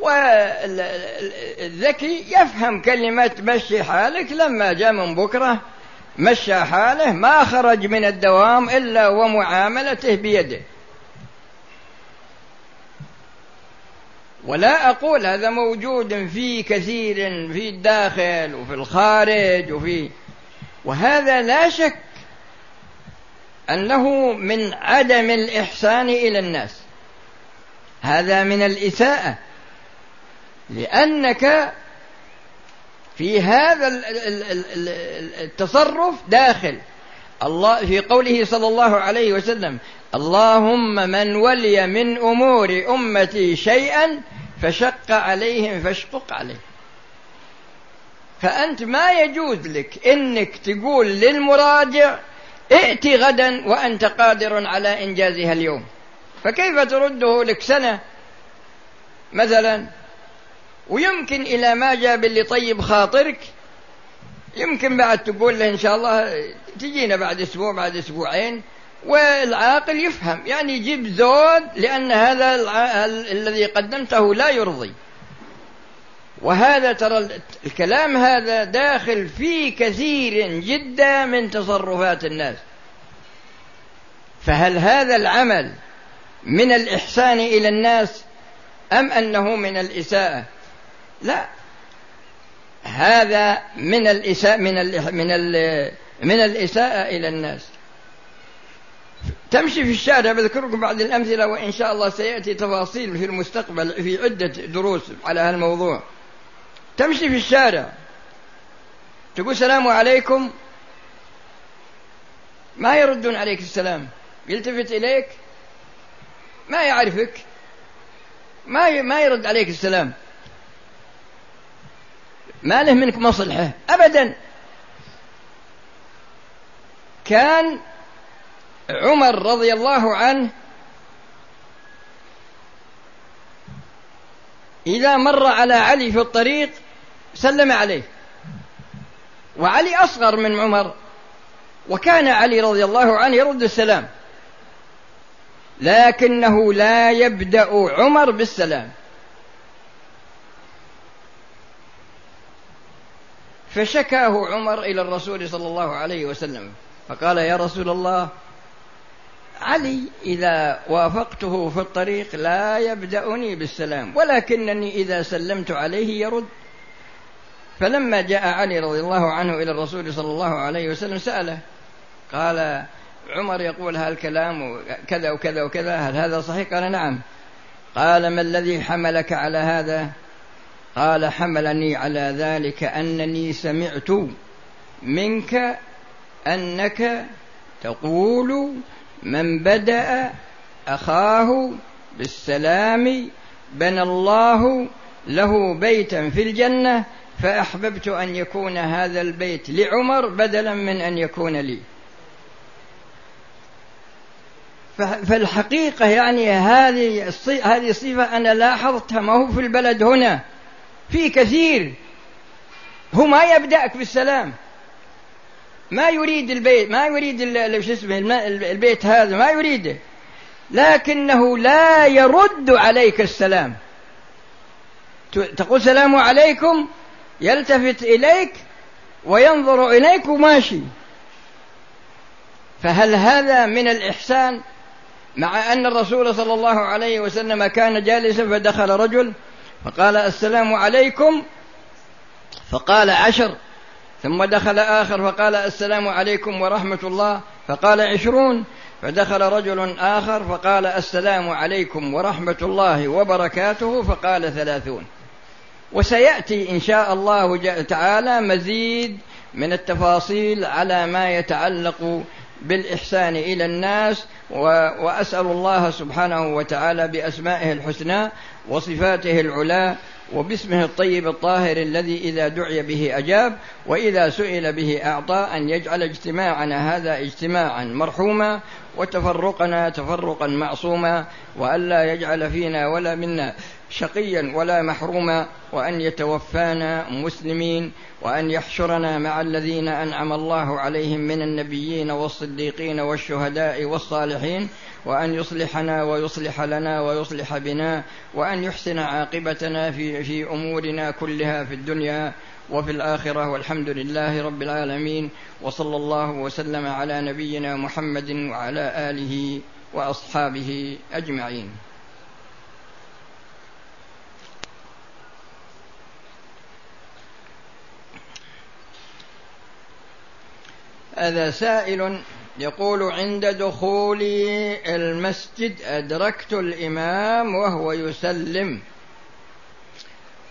والذكي يفهم كلمة مشي حالك لما جاء من بكرة مشى حاله ما خرج من الدوام إلا ومعاملته بيده. ولا أقول هذا موجود في كثير في الداخل وفي الخارج وفي وهذا لا شك أنه من عدم الإحسان إلى الناس. هذا من الإساءة. لأنك في هذا التصرف داخل. الله في قوله صلى الله عليه وسلم اللهم من ولي من أمور أمتي شيئا فشق عليهم فاشقق عليه فأنت ما يجوز لك إنك تقول للمراجع ائت غدا وأنت قادر على إنجازها اليوم. فكيف ترده لك سنة مثلا؟ ويمكن إلى ما جاء باللي طيب خاطرك. يمكن بعد تقول له إن شاء الله تجينا بعد أسبوع بعد أسبوعين والعاقل يفهم. يعني يجيب زود لأن هذا الذي قدمته لا يرضي. وهذا ترى الكلام هذا داخل في كثير جدا من تصرفات الناس. فهل هذا العمل من الإحسان إلى الناس أم أنه من الإساءة؟ لا. هذا من الإساءة من ال من ال من الإساءة إلى الناس. تمشي في الشارع بذكركم بعض الأمثلة وإن شاء الله سيأتي تفاصيل في المستقبل في عدة دروس على هالموضوع تمشي في الشارع. تقول السلام عليكم. ما يردون عليك السلام؟ يلتفت إليك؟ ما يعرفك؟ ما ما يرد عليك السلام؟ ما له منك مصلحة أبدا. كان عمر رضي الله عنه إذا مر على علي في الطريق سلم عليه. وعلي أصغر من عمر وكان علي رضي الله عنه يرد السلام. لكنه لا يبدأ عمر بالسلام. فشكاه عمر إلى الرسول صلى الله عليه وسلم. فقال يا رسول الله علي إذا وافقته في الطريق لا يبدأني بالسلام ولكنني إذا سلمت عليه يرد. فلما جاء علي رضي الله عنه إلى الرسول صلى الله عليه وسلم سأله قال عمر يقول هالكلام كذا وكذا وكذا هل هذا صحيح؟ قال نعم. قال ما الذي حملك على هذا؟ قال حملني على ذلك أنني سمعت منك أنك تقول من بدأ أخاه بالسلام بنى الله له بيتا في الجنة فأحببت أن يكون هذا البيت لعمر بدلا من أن يكون لي. فالحقيقة يعني هذه هذه صفه أنا لاحظتها ما هو في البلد هنا؟ في كثير. هو ما يبدأك بالسلام. ما يريد البيت ما يريد شو اسمه البيت هذا ما يريده لكنه لا يرد عليك السلام. تقول السلام عليكم يلتفت إليك وينظر إليك وماشي. فهل هذا من الإحسان؟ مع أن الرسول صلى الله عليه وسلم كان جالسا فدخل رجل فقال السلام عليكم. فقال عشر. ثم دخل آخر فقال السلام عليكم ورحمة الله. فقال عشرون. فدخل رجل آخر فقال السلام عليكم ورحمة الله وبركاته فقال ثلاثون. وسيأتي إن شاء الله تعالى مزيد من التفاصيل على ما يتعلق بالإحسان إلى الناس وأسأل الله سبحانه وتعالى بأسمائه الحسنى وصفاته العلى وباسمه الطيب الطاهر الذي إذا دعي به أجاب وإذا سئل به أعطى أن يجعل اجتماعنا هذا اجتماعا مرحوما وتفرقنا تفرقا معصوما وألا يجعل فينا ولا منا شقيا ولا محروما وأن يتوفانا مسلمين وأن يحشرنا مع الذين أنعم الله عليهم من النبيين والصديقين والشهداء والصالحين وأن يصلحنا ويصلح لنا ويصلح بنا وأن يحسن عاقبتنا في في أمورنا كلها في الدنيا وفي الآخرة والحمد لله رب العالمين وصلى الله وسلم على نبينا محمد وعلى آله وأصحابه أجمعين. هذا سائل يقول عند دخولي المسجد أدركت الإمام وهو يسلم.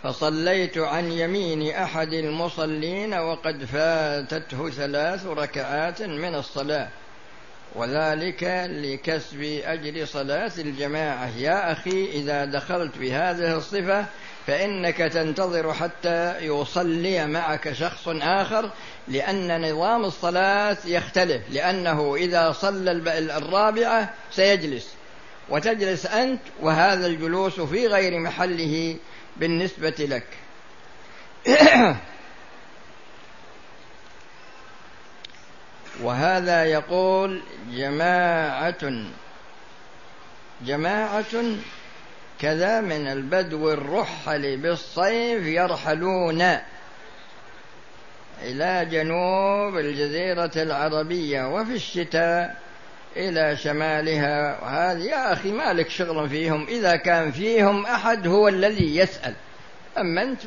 فصليت عن يمين أحد المصلين وقد فاتته ثلاث ركعات من الصلاة. وذلك لكسب أجر صلاة الجماعة. يا أخي إذا دخلت بهذه الصفة فإنك تنتظر حتى يصلي معك شخص آخر لأن نظام الصلاة يختلف. لأنه إذا صلى الرابعة سيجلس. وتجلس أنت وهذا الجلوس في غير محله بالنسبة لك. وهذا يقول جماعة جماعة كذا من البدو الرحل بالصيف يرحلون إلى جنوب الجزيرة العربية وفي الشتاء إلى شمالها. وهذه يا أخي مالك شغل فيهم. إذا كان فيهم أحد هو الذي يسأل. أما أنت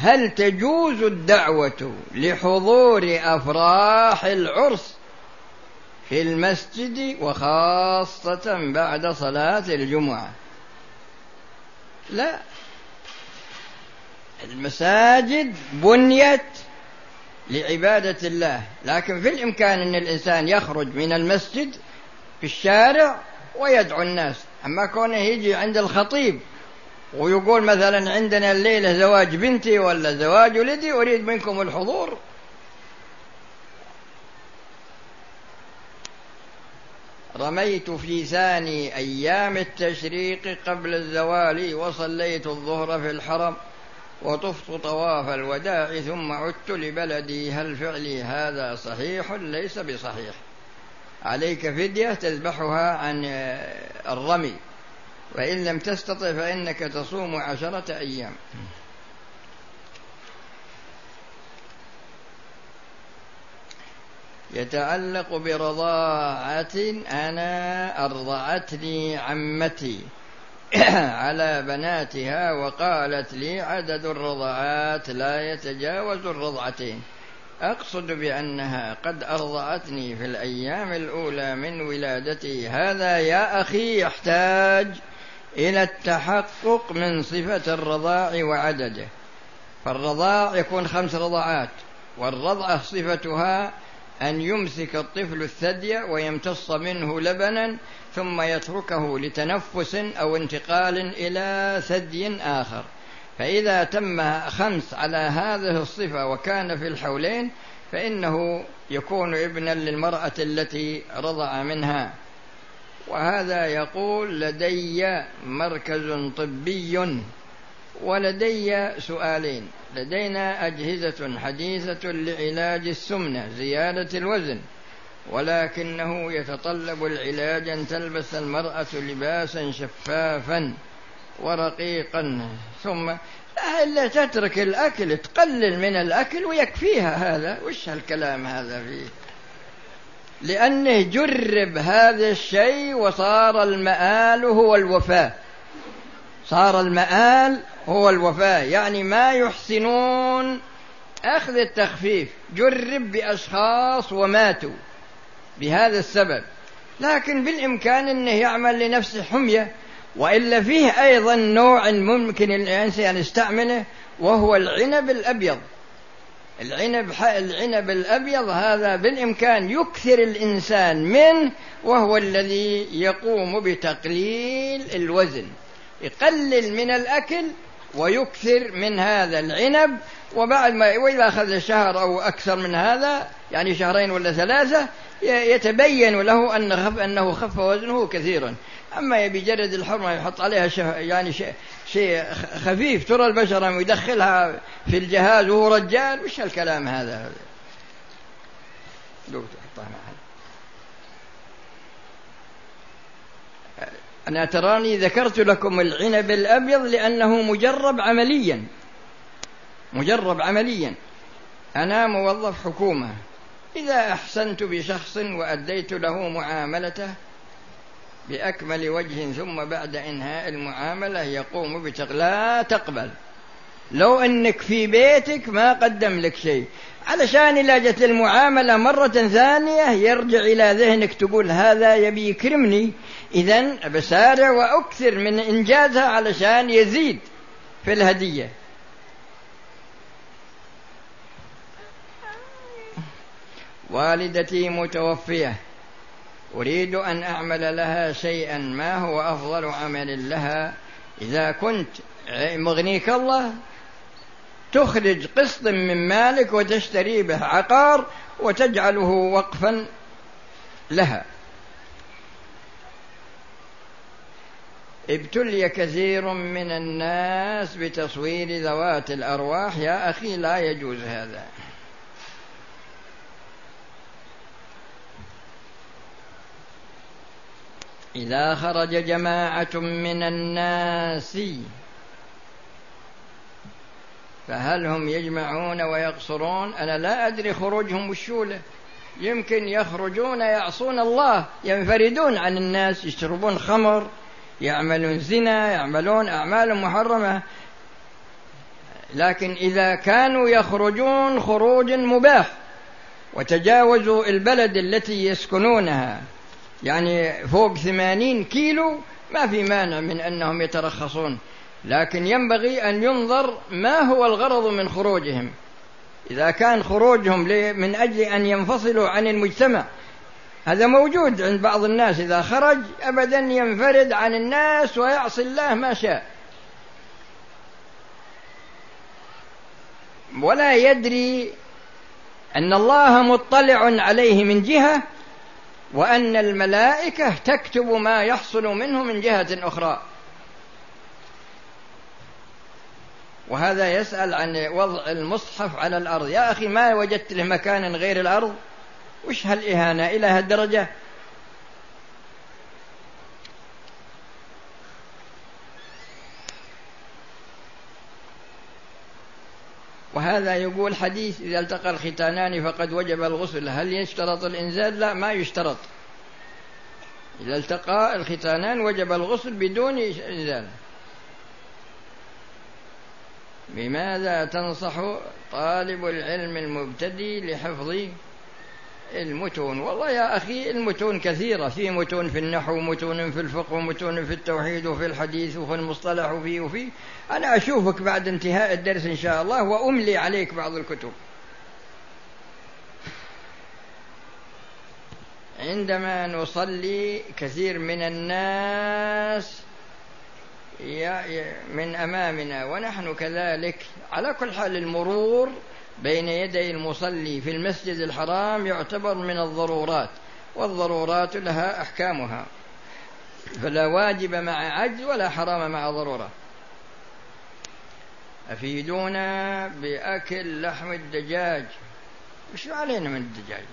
هل تجوز الدعوة لحضور أفراح العرس؟ في المسجد وخاصة بعد صلاة الجمعة. لا. المساجد بنيت لعبادة الله لكن في الإمكان أن الإنسان يخرج من المسجد في الشارع ويدعو الناس. أما كونه يجي عند الخطيب ويقول مثلا عندنا الليلة زواج بنتي ولا زواج ولدي أريد منكم الحضور رميت في ثاني أيام التشريق قبل الزوال وصليت الظهر في الحرم وطفت طواف الوداع ثم عدت لبلدي. هل فعلي هذا صحيح؟ ليس بصحيح. عليك فدية تذبحها عن الرمي. وإن لم تستطع فإنك تصوم عشرة أيام. يتعلق برضاعة أنا أرضعتني عمتي على بناتها وقالت لي عدد الرضعات لا يتجاوز الرضعتين أقصد بأنها قد أرضعتني في الأيام الأولى من ولادتي. هذا يا أخي يحتاج إلى التحقق من صفة الرضاع وعدده. فالرضاع يكون خمس رضعات والرضعة صفتها أن يمسك الطفل الثدي ويمتص منه لبنا ثم يتركه لتنفس أو انتقال إلى ثدي آخر. فإذا تم خمس على هذه الصفة وكان في الحولين فإنه يكون ابنا للمرأة التي رضع منها. وهذا يقول لدي مركز طبي. ولدي سؤالين. لدينا أجهزة حديثة لعلاج السمنة زيادة الوزن. ولكنه يتطلب العلاج أن تلبس المرأة لباسا شفافا ورقيقا. ثم لا إلا تترك الأكل تقلل من الأكل ويكفيها هذا. وش هالكلام هذا فيه؟ لأنه جرب هذا الشيء وصار المآل هو الوفاة صار المآل هو الوفاة يعني ما يحسنون. أخذ التخفيف. جرب بأشخاص وماتوا. بهذا السبب. لكن بالإمكان أنه يعمل لنفسه حمية. وإلا فيه أيضا نوع ممكن الإنسان يستعمله. وهو العنب الأبيض. العنب العنب الأبيض هذا بالإمكان يكثر الإنسان منه. وهو الذي يقوم بتقليل الوزن. يقلل من الأكل ويكثر من هذا العنب وبعد ما وإذا أخذ شهر أو أكثر من هذا يعني شهرين ولا ثلاثة يتبين له أن أنه خف وزنه كثيرا. أما يبي جرد الحرمة يحط عليها يعني شيء شيء خفيف ترى البشرة ويدخلها في الجهاز وهو رجال وش الكلام هذا؟ أنا تراني ذكرت لكم العنب الأبيض لأنه مجرب عمليا. مجرب عمليا. أنا موظف حكومة. إذا أحسنت بشخص وأديت له معاملته بأكمل وجه ثم بعد إنهاء المعاملة يقوم بتق... لا تقبل. لو أنك في بيتك ما قدم لك شيء. علشان إذا جت المعاملة مرة ثانية يرجع إلى ذهنك تقول هذا يبي يكرمني. إذا بسارع وأكثر من إنجازها علشان يزيد في الهدية. والدتي متوفية. أريد أن أعمل لها شيئا ما هو أفضل عمل لها. إذا كنت مغنيك الله تخرج قسط من مالك وتشتري به عقار وتجعله وقفا لها. ابتلي كثير من الناس بتصوير ذوات الأرواح. يا أخي لا يجوز هذا. إذا خرج جماعة من الناس فهل هم يجمعون ويقصرون؟ أنا لا أدري خروجهم وشوله يمكن يخرجون يعصون الله ينفردون عن الناس يشربون خمر. يعملون زنا يعملون أعمال محرمة. لكن إذا كانوا يخرجون خروج مباح وتجاوزوا البلد التي يسكنونها يعني فوق ثمانين كيلو ما في مانع من أنهم يترخصون. لكن ينبغي أن ينظر ما هو الغرض من خروجهم. إذا كان خروجهم من أجل أن ينفصلوا عن المجتمع هذا موجود عند بعض الناس إذا خرج أبدا ينفرد عن الناس ويعصي الله ما شاء. ولا يدري أن الله مطلع عليه من جهة وأن الملائكة تكتب ما يحصل منه من جهة أخرى. وهذا يسأل عن وضع المصحف على الأرض. يا أخي ما وجدت له مكان غير الأرض؟ وش هالإهانة؟ إلى هالدرجة؟ وهذا يقول حديث إذا التقى الختانان فقد وجب الغسل. هل يشترط الإنزال؟ لا ما يشترط. إذا التقى الختانان وجب الغسل بدون إنزال. بماذا تنصح طالب العلم المبتدئ لحفظ المتون. والله يا أخي المتون كثيرة. في متون في النحو متون في الفقه ومتون في التوحيد وفي الحديث وفي المصطلح وفي وفي. أنا أشوفك بعد انتهاء الدرس إن شاء الله وأملي عليك بعض الكتب. عندما نصلي كثير من الناس من أمامنا ونحن كذلك. على كل حال المرور بين يدي المصلي في المسجد الحرام يعتبر من الضرورات والضرورات لها أحكامها. فلا واجب مع عجز ولا حرام مع ضرورة. أفيدونا بأكل لحم الدجاج؟ وش علينا من الدجاج؟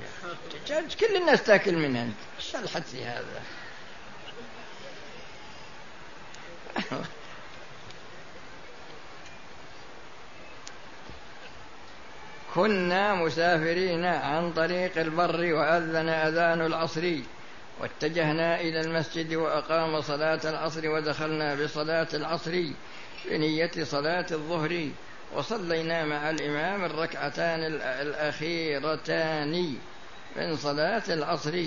الدجاج كل الناس تأكل منه إيش الحدث هذا؟ كنا مسافرين عن طريق البر وأذن أذان العصر واتجهنا إلى المسجد وأقام صلاة العصر ودخلنا بصلاة العصر بنية صلاة الظهر وصلينا مع الإمام الركعتان الأخيرتان من صلاة العصر.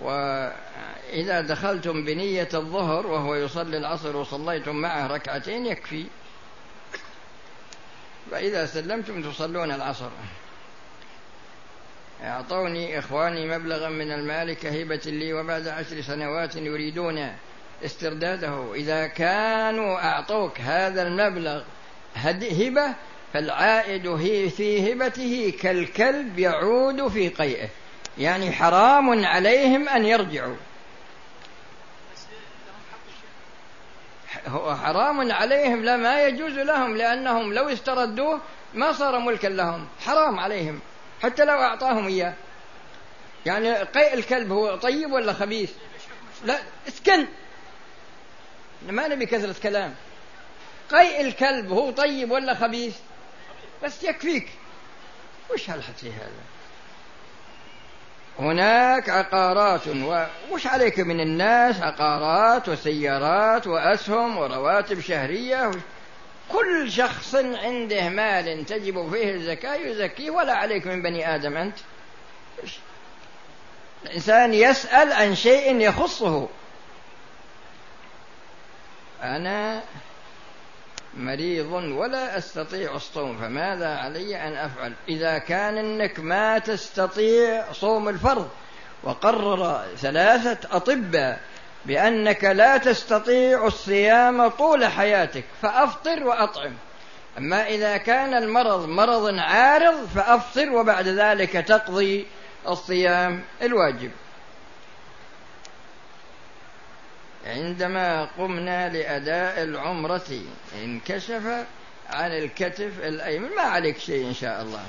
وإذا دخلتم بنية الظهر وهو يصلي العصر وصليتم معه ركعتين يكفي فإذا سلمتم تصلون العصر. أعطوني إخواني مبلغا من المال كهبة لي وبعد عشر سنوات يريدون استرداده. إذا كانوا أعطوك هذا المبلغ هبة فالعائد في هبته كالكلب يعود في قيئه. يعني حرام عليهم أن يرجعوا. هو حرام عليهم لا ما يجوز لهم لأنهم لو استردوه ما صار ملكا لهم. حرام عليهم حتى لو أعطاهم إياه. يعني قيء الكلب هو طيب ولا خبيث؟ لا اسكن. ما نبي كثرة كلام. قيء الكلب هو طيب ولا خبيث؟ بس يكفيك. وش هالحكي هذا؟ هناك عقارات وش عليك من الناس؟ عقارات وسيارات وأسهم ورواتب شهرية كل شخص عنده مال تجب فيه الزكاة يزكيه ولا عليك من بني آدم أنت؟ الإنسان يسأل عن شيء يخصه. أنا مريض ولا أستطيع الصوم فماذا علي أن أفعل؟ إذا كان أنك ما تستطيع صوم الفرض وقرر ثلاثة أطباء بأنك لا تستطيع الصيام طول حياتك فأفطر وأطعم. أما إذا كان المرض مرض عارض فأفطر وبعد ذلك تقضي الصيام الواجب. عندما قمنا لأداء العمرة انكشف عن الكتف الأيمن. ما عليك شيء إن شاء الله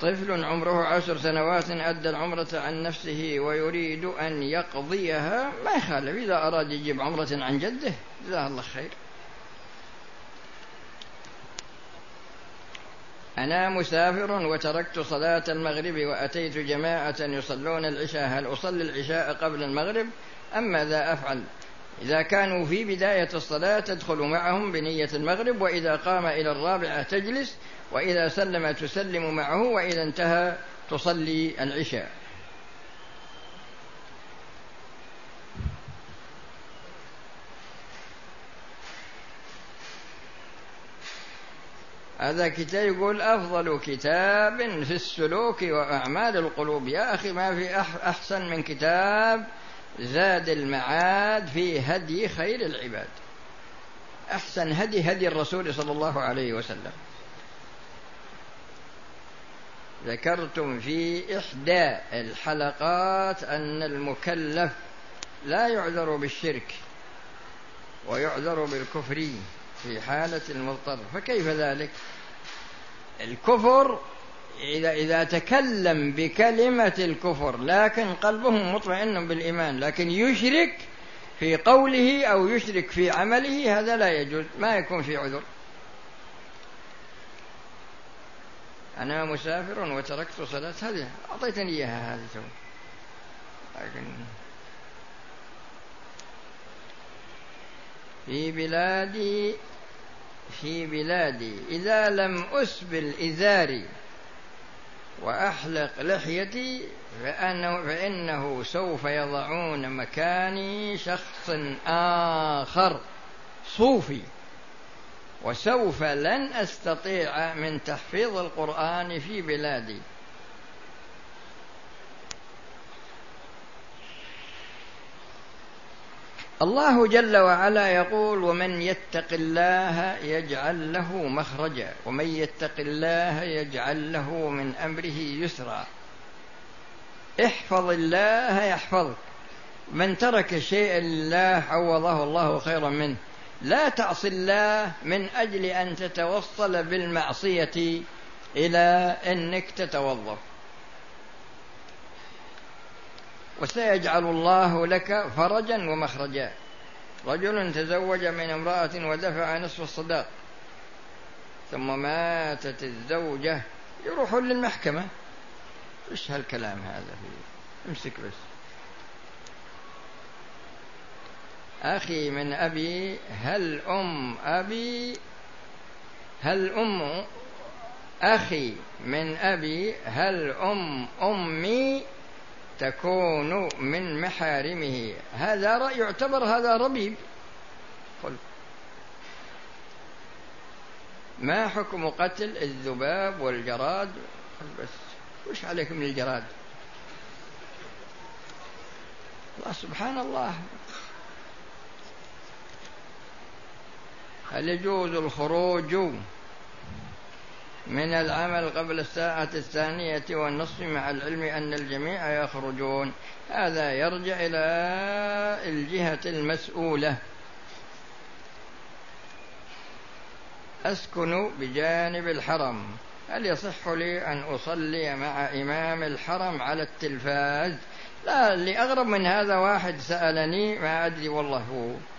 طفل عمره عشر سنوات أدى العمرة عن نفسه ويريد أن يقضيها. ما يخالف إذا أراد يجيب عمرة عن جده جزاه الله خير. أنا مسافر وتركت صلاة المغرب وأتيت جماعة يصلون العشاء. هل أصلي العشاء قبل المغرب أم ماذا أفعل؟ إذا كانوا في بداية الصلاة تدخل معهم بنية المغرب وإذا قام إلى الرابعة تجلس وإذا سلم تسلم معه وإذا انتهى تصلي العشاء. هذا كتاب يقول أفضل كتاب في السلوك وأعمال القلوب. يا أخي ما في أحسن من كتاب زاد المعاد في هدي خير العباد. أحسن هدي هدي الرسول صلى الله عليه وسلم. ذكرتم في إحدى الحلقات أن المكلف لا يعذر بالشرك ويعذر بالكفر في حالة المضطر. فكيف ذلك؟ الكفر إذا إذا تكلم بكلمة الكفر لكن قلبه مطمئن بالإيمان لكن يشرك في قوله أو يشرك في عمله هذا لا يجوز ما يكون في عذر. أنا مسافر وتركت صلاة هذه أعطيتني إياها هذه تو لكن في بلادي في بلادي. إذا لم أسبل إزاري وأحلق لحيتي فأنه, فإنه سوف يضعون مكاني شخص آخر صوفي. وسوف لن أستطيع من تحفيظ القرآن في بلادي. الله جل وعلا يقول ومن يتق الله يجعل له مخرجا ومن يتق الله يجعل له من أمره يسرا. احفظ الله يحفظك. من ترك شيئا لله عوضه الله خيرا منه. لا تعص الله من أجل أن تتوصل بالمعصية إلى إنك تتوظف وسيجعل الله لك فرجا ومخرجا. رجل تزوج من امرأة ودفع نصف الصداق. ثم ماتت الزوجة. يروحون للمحكمة. إيش هالكلام هذا فيه امسك بس. أخي من أبي هل أم أبي؟ هل أم أخي من أبي؟ هل أم أمي؟ تكون من محارمه. هذا يعتبر هذا ربيب. قل. ما حكم قتل الذباب والجراد؟ بس. وش عليك من الجراد الله سبحان الله. هل يجوز الخروج من العمل قبل الساعة الثانية والنصف مع العلم أن الجميع يخرجون. هذا يرجع إلى الجهة المسؤولة. أسكن بجانب الحرم. هل يصح لي أن أصلي مع إمام الحرم على التلفاز؟ لا اللي أغرب من هذا واحد سألني ما أدري والله. هو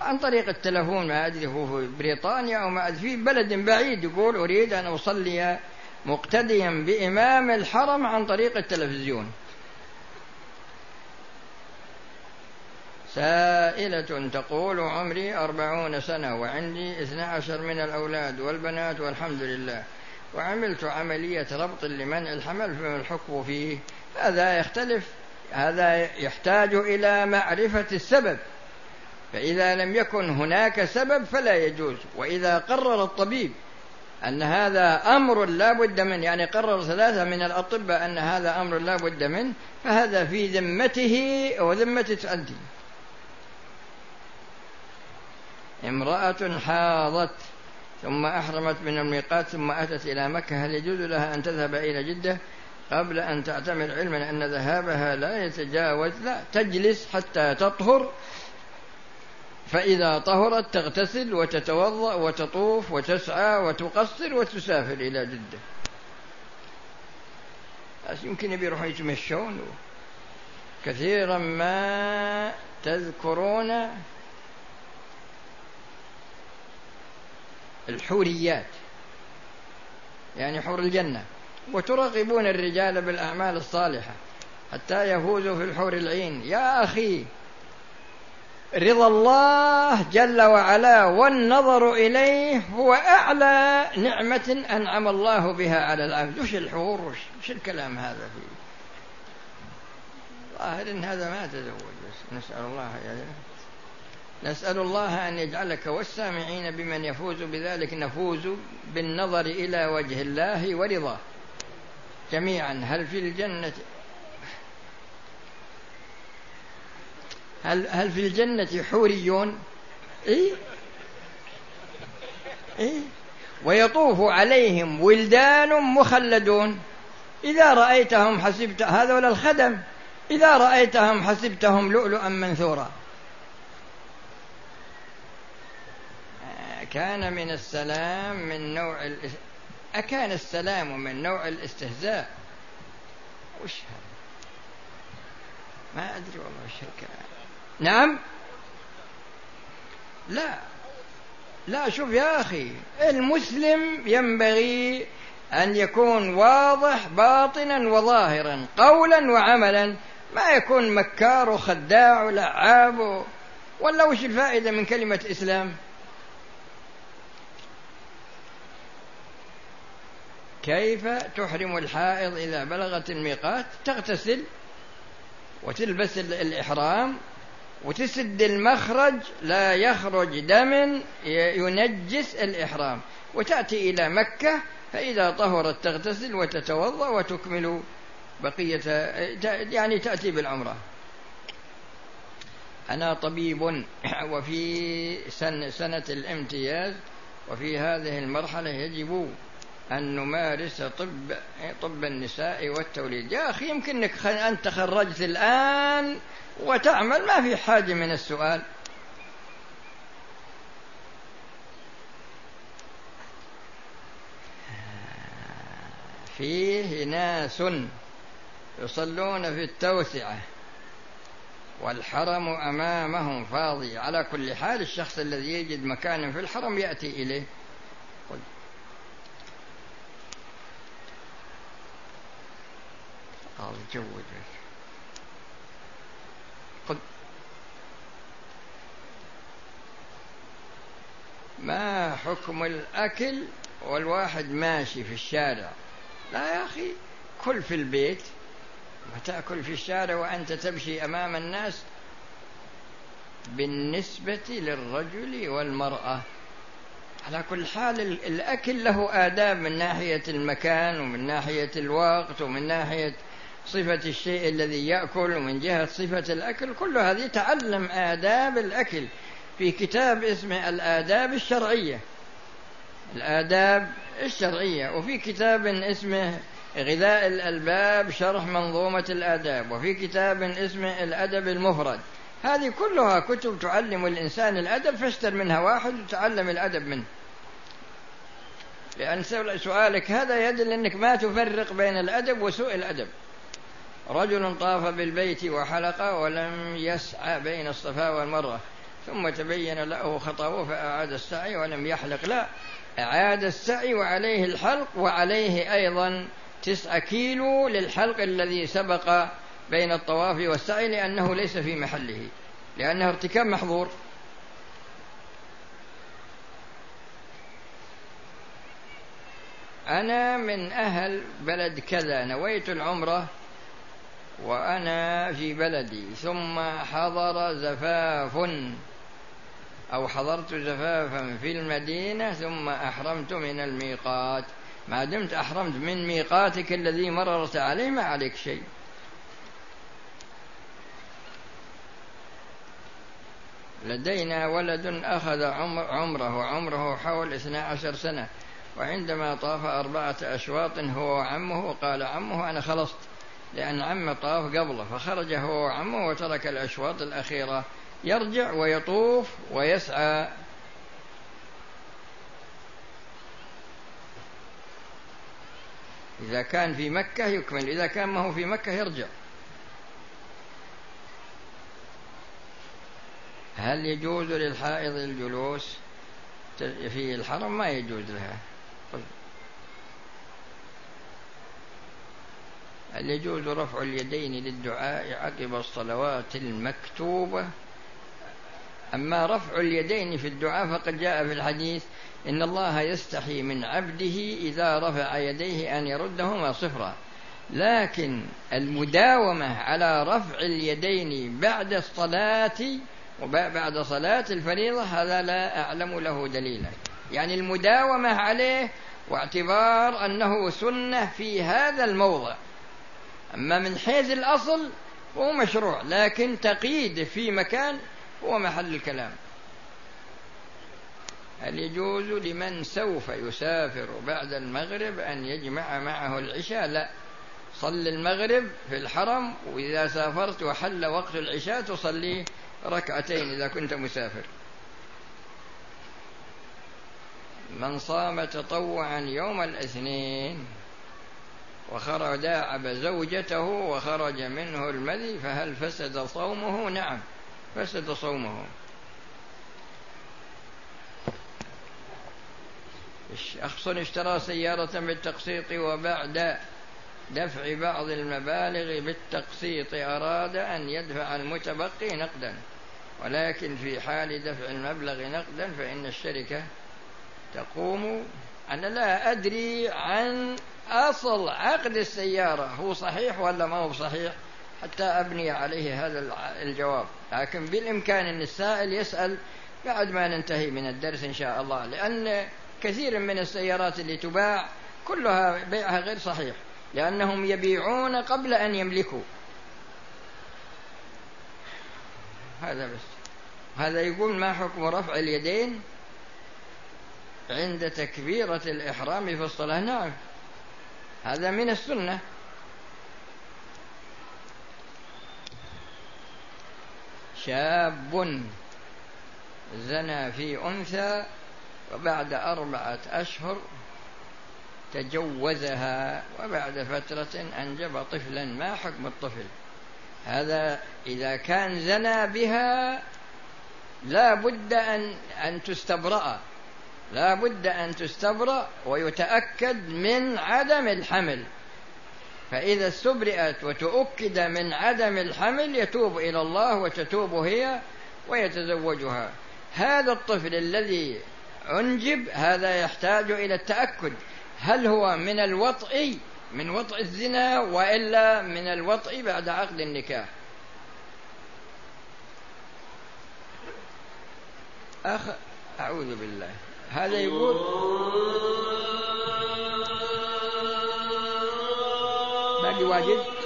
عن طريق التلفون ما أدري هو في بريطانيا أو ما أدري في بلد بعيد يقول أريد أن أصلي مقتديا بإمام الحرم عن طريق التلفزيون. سائلة تقول عمري أربعون سنة وعندي اثنى عشر من الأولاد والبنات والحمد لله. وعملت عملية ربط لمنع الحمل فما الحكم فيه؟ هذا يختلف هذا يحتاج إلى معرفة السبب. فإذا لم يكن هناك سبب فلا يجوز. وإذا قرر الطبيب أن هذا أمر لا بد منه يعني قرر ثلاثة من الأطباء أن هذا أمر لا بد منه فهذا في ذمته وذمة أنت. امرأة حاضت ثم أحرمت من الميقات ثم أتت إلى مكة هل يجوز لها أن تذهب إلى جدة؟ قبل أن تعتمر علما أن ذهابها لا يتجاوز لا تجلس حتى تطهر فإذا طهرت تغتسل وتتوضأ وتطوف وتسعى وتقصر وتسافر إلى جدة. بس يمكن يروحوا يتمشون. كثيرا ما تذكرون الحوريات يعني حور الجنة. وترغبون الرجال بالأعمال الصالحة حتى يفوزوا في الحور العين. يا أخي رضا الله جل وعلا والنظر إليه هو أعلى نعمة أنعم الله بها على العبد وش الحور؟ وش, الكلام هذا فيه؟ ظاهر إن هذا ما تزوج نسأل الله يعني نسأل الله أن يجعلك والسامعين بمن يفوز بذلك نفوز بالنظر إلى وجه الله ورضاه. جميعا هل في الجنة هل هل في الجنة حوريون؟ إيه؟ إيه؟ ويطوف عليهم ولدان مخلدون إذا رأيتهم حسبت هذول الخدم إذا رأيتهم حسبتهم لؤلؤا منثورا كان من السلام من نوع الاس... أكان السلام من نوع الاستهزاء وش هذا ما أدري والله وش الكلام نعم؟ لا. لا شوف يا أخي المسلم ينبغي أن يكون واضح باطنا وظاهرا قولا وعملا. ما يكون مكار وخداع ولعاب ولا وش الفائدة من كلمة إسلام كيف تحرم الحائض إذا بلغت الميقات؟ تغتسل وتلبس الإحرام وتسد المخرج لا يخرج دم ينجس الإحرام. وتأتي إلى مكة فإذا طهرت تغتسل وتتوضأ وتكمل بقية يعني تأتي بالعمرة. أنا طبيب وفي سن سنة الامتياز وفي هذه المرحلة يجب أن نمارس طب طب النساء والتوليد. يا أخي يمكنك أنت خرجت الآن وتعمل ما في حاجة من السؤال. فيه ناس يصلون في التوسعة والحرم أمامهم فاضي. على كل حال الشخص الذي يجد مكان في الحرم يأتي إليه. قال جود قل ما حكم الأكل والواحد ماشي في الشارع؟ لا يا أخي كل في البيت. وتأكل في الشارع وأنت تمشي أمام الناس؟ بالنسبة للرجل والمرأة. على كل حال الأكل له آداب من ناحية المكان ومن ناحية الوقت ومن ناحية صفة الشيء الذي يأكل ومن جهة صفة الأكل كل هذه تعلم آداب الأكل. في كتاب اسمه الآداب الشرعية. الآداب الشرعية. وفي كتاب اسمه غذاء الألباب شرح منظومة الآداب. وفي كتاب اسمه الأدب المفرد. هذه كلها كتب تعلم الإنسان الأدب فاشتر منها واحد وتعلم الأدب منه. لأن سؤالك هذا يدل أنك ما تفرق بين الأدب وسوء الأدب. رجل طاف بالبيت وحلق ولم يسعى بين الصفا والمروة ثم تبين له خطأه فأعاد السعي ولم يحلق. لا أعاد السعي وعليه الحلق وعليه أيضا تسعة كيلو للحلق الذي سبق بين الطواف والسعي لأنه ليس في محله لأنه ارتكاب محظور. أنا من أهل بلد كذا نويت العمرة وأنا في بلدي ثم حضر زفاف. أو حضرت زفافا في المدينة ثم أحرمت من الميقات. ما دمت أحرمت من ميقاتك الذي مررت عليه ما عليك شيء. لدينا ولد أخذ عمر عمره عمره حول اثنى عشر سنة. وعندما طاف أربعة أشواط هو وعمه قال عمه أنا خلصت. لأن عمه طاف قبله فخرج هو وعمه وترك الأشواط الأخيرة. يرجع ويطوف ويسعى. إذا كان في مكة يكمل إذا كان ما هو في مكة يرجع. هل يجوز للحائض الجلوس؟ في الحرم ما يجوز لها. هل يجوز رفع اليدين للدعاء عقب الصلوات المكتوبة؟ أما رفع اليدين في الدعاء فقد جاء في الحديث إن الله يستحي من عبده إذا رفع يديه أن يردهما صفرا. لكن المداومة على رفع اليدين بعد الصلاة وبعد صلاة الفريضة هذا لا أعلم له دليلا. يعني المداومة عليه واعتبار أنه سنة في هذا الموضع. أما من حيث الأصل فهو مشروع لكن تقييد في مكان هو محل الكلام. هل يجوز لمن سوف يسافر بعد المغرب أن يجمع معه العشاء؟ لا. صل المغرب في الحرم وإذا سافرت وحل وقت العشاء تصلي ركعتين إذا كنت مسافر. من صام تطوعا يوم الاثنين وخرج داعب زوجته وخرج منه المذي فهل فسد صومه؟ نعم فسد صومه. شخص اشترى سيارة بالتقسيط وبعد دفع بعض المبالغ بالتقسيط أراد أن يدفع المتبقي نقدا. ولكن في حال دفع المبلغ نقدا فإن الشركة تقوم. أنا لا أدري عن أصل عقد السيارة هو صحيح ولا ما هو صحيح حتى أبني عليه هذا الجواب. لكن بالإمكان أن السائل يسأل بعد ما ننتهي من الدرس إن شاء الله. لأن كثير من السيارات اللي تباع كلها بيعها غير صحيح. لأنهم يبيعون قبل أن يملكوا. هذا بس. هذا يقول ما حكم رفع اليدين عند تكبيرة الإحرام في الصلاة؟ نعم. هذا من السنة. شاب زنى في أنثى وبعد أربعة أشهر تجوزها وبعد فترة أنجب طفلا. ما حكم الطفل؟ هذا إذا كان زنى بها لا بد أن أن تستبرأ. لا بد أن تستبرأ ويتأكد من عدم الحمل. فإذا استبرئت وتؤكد من عدم الحمل يتوب إلى الله وتتوب هي ويتزوجها. هذا الطفل الذي أنجب هذا يحتاج إلى التأكد. هل هو من الوطء من وطء الزنا وإلا من الوطء بعد عقد النكاح؟ أخ أعوذ بالله. هذا يقول باقي واجد؟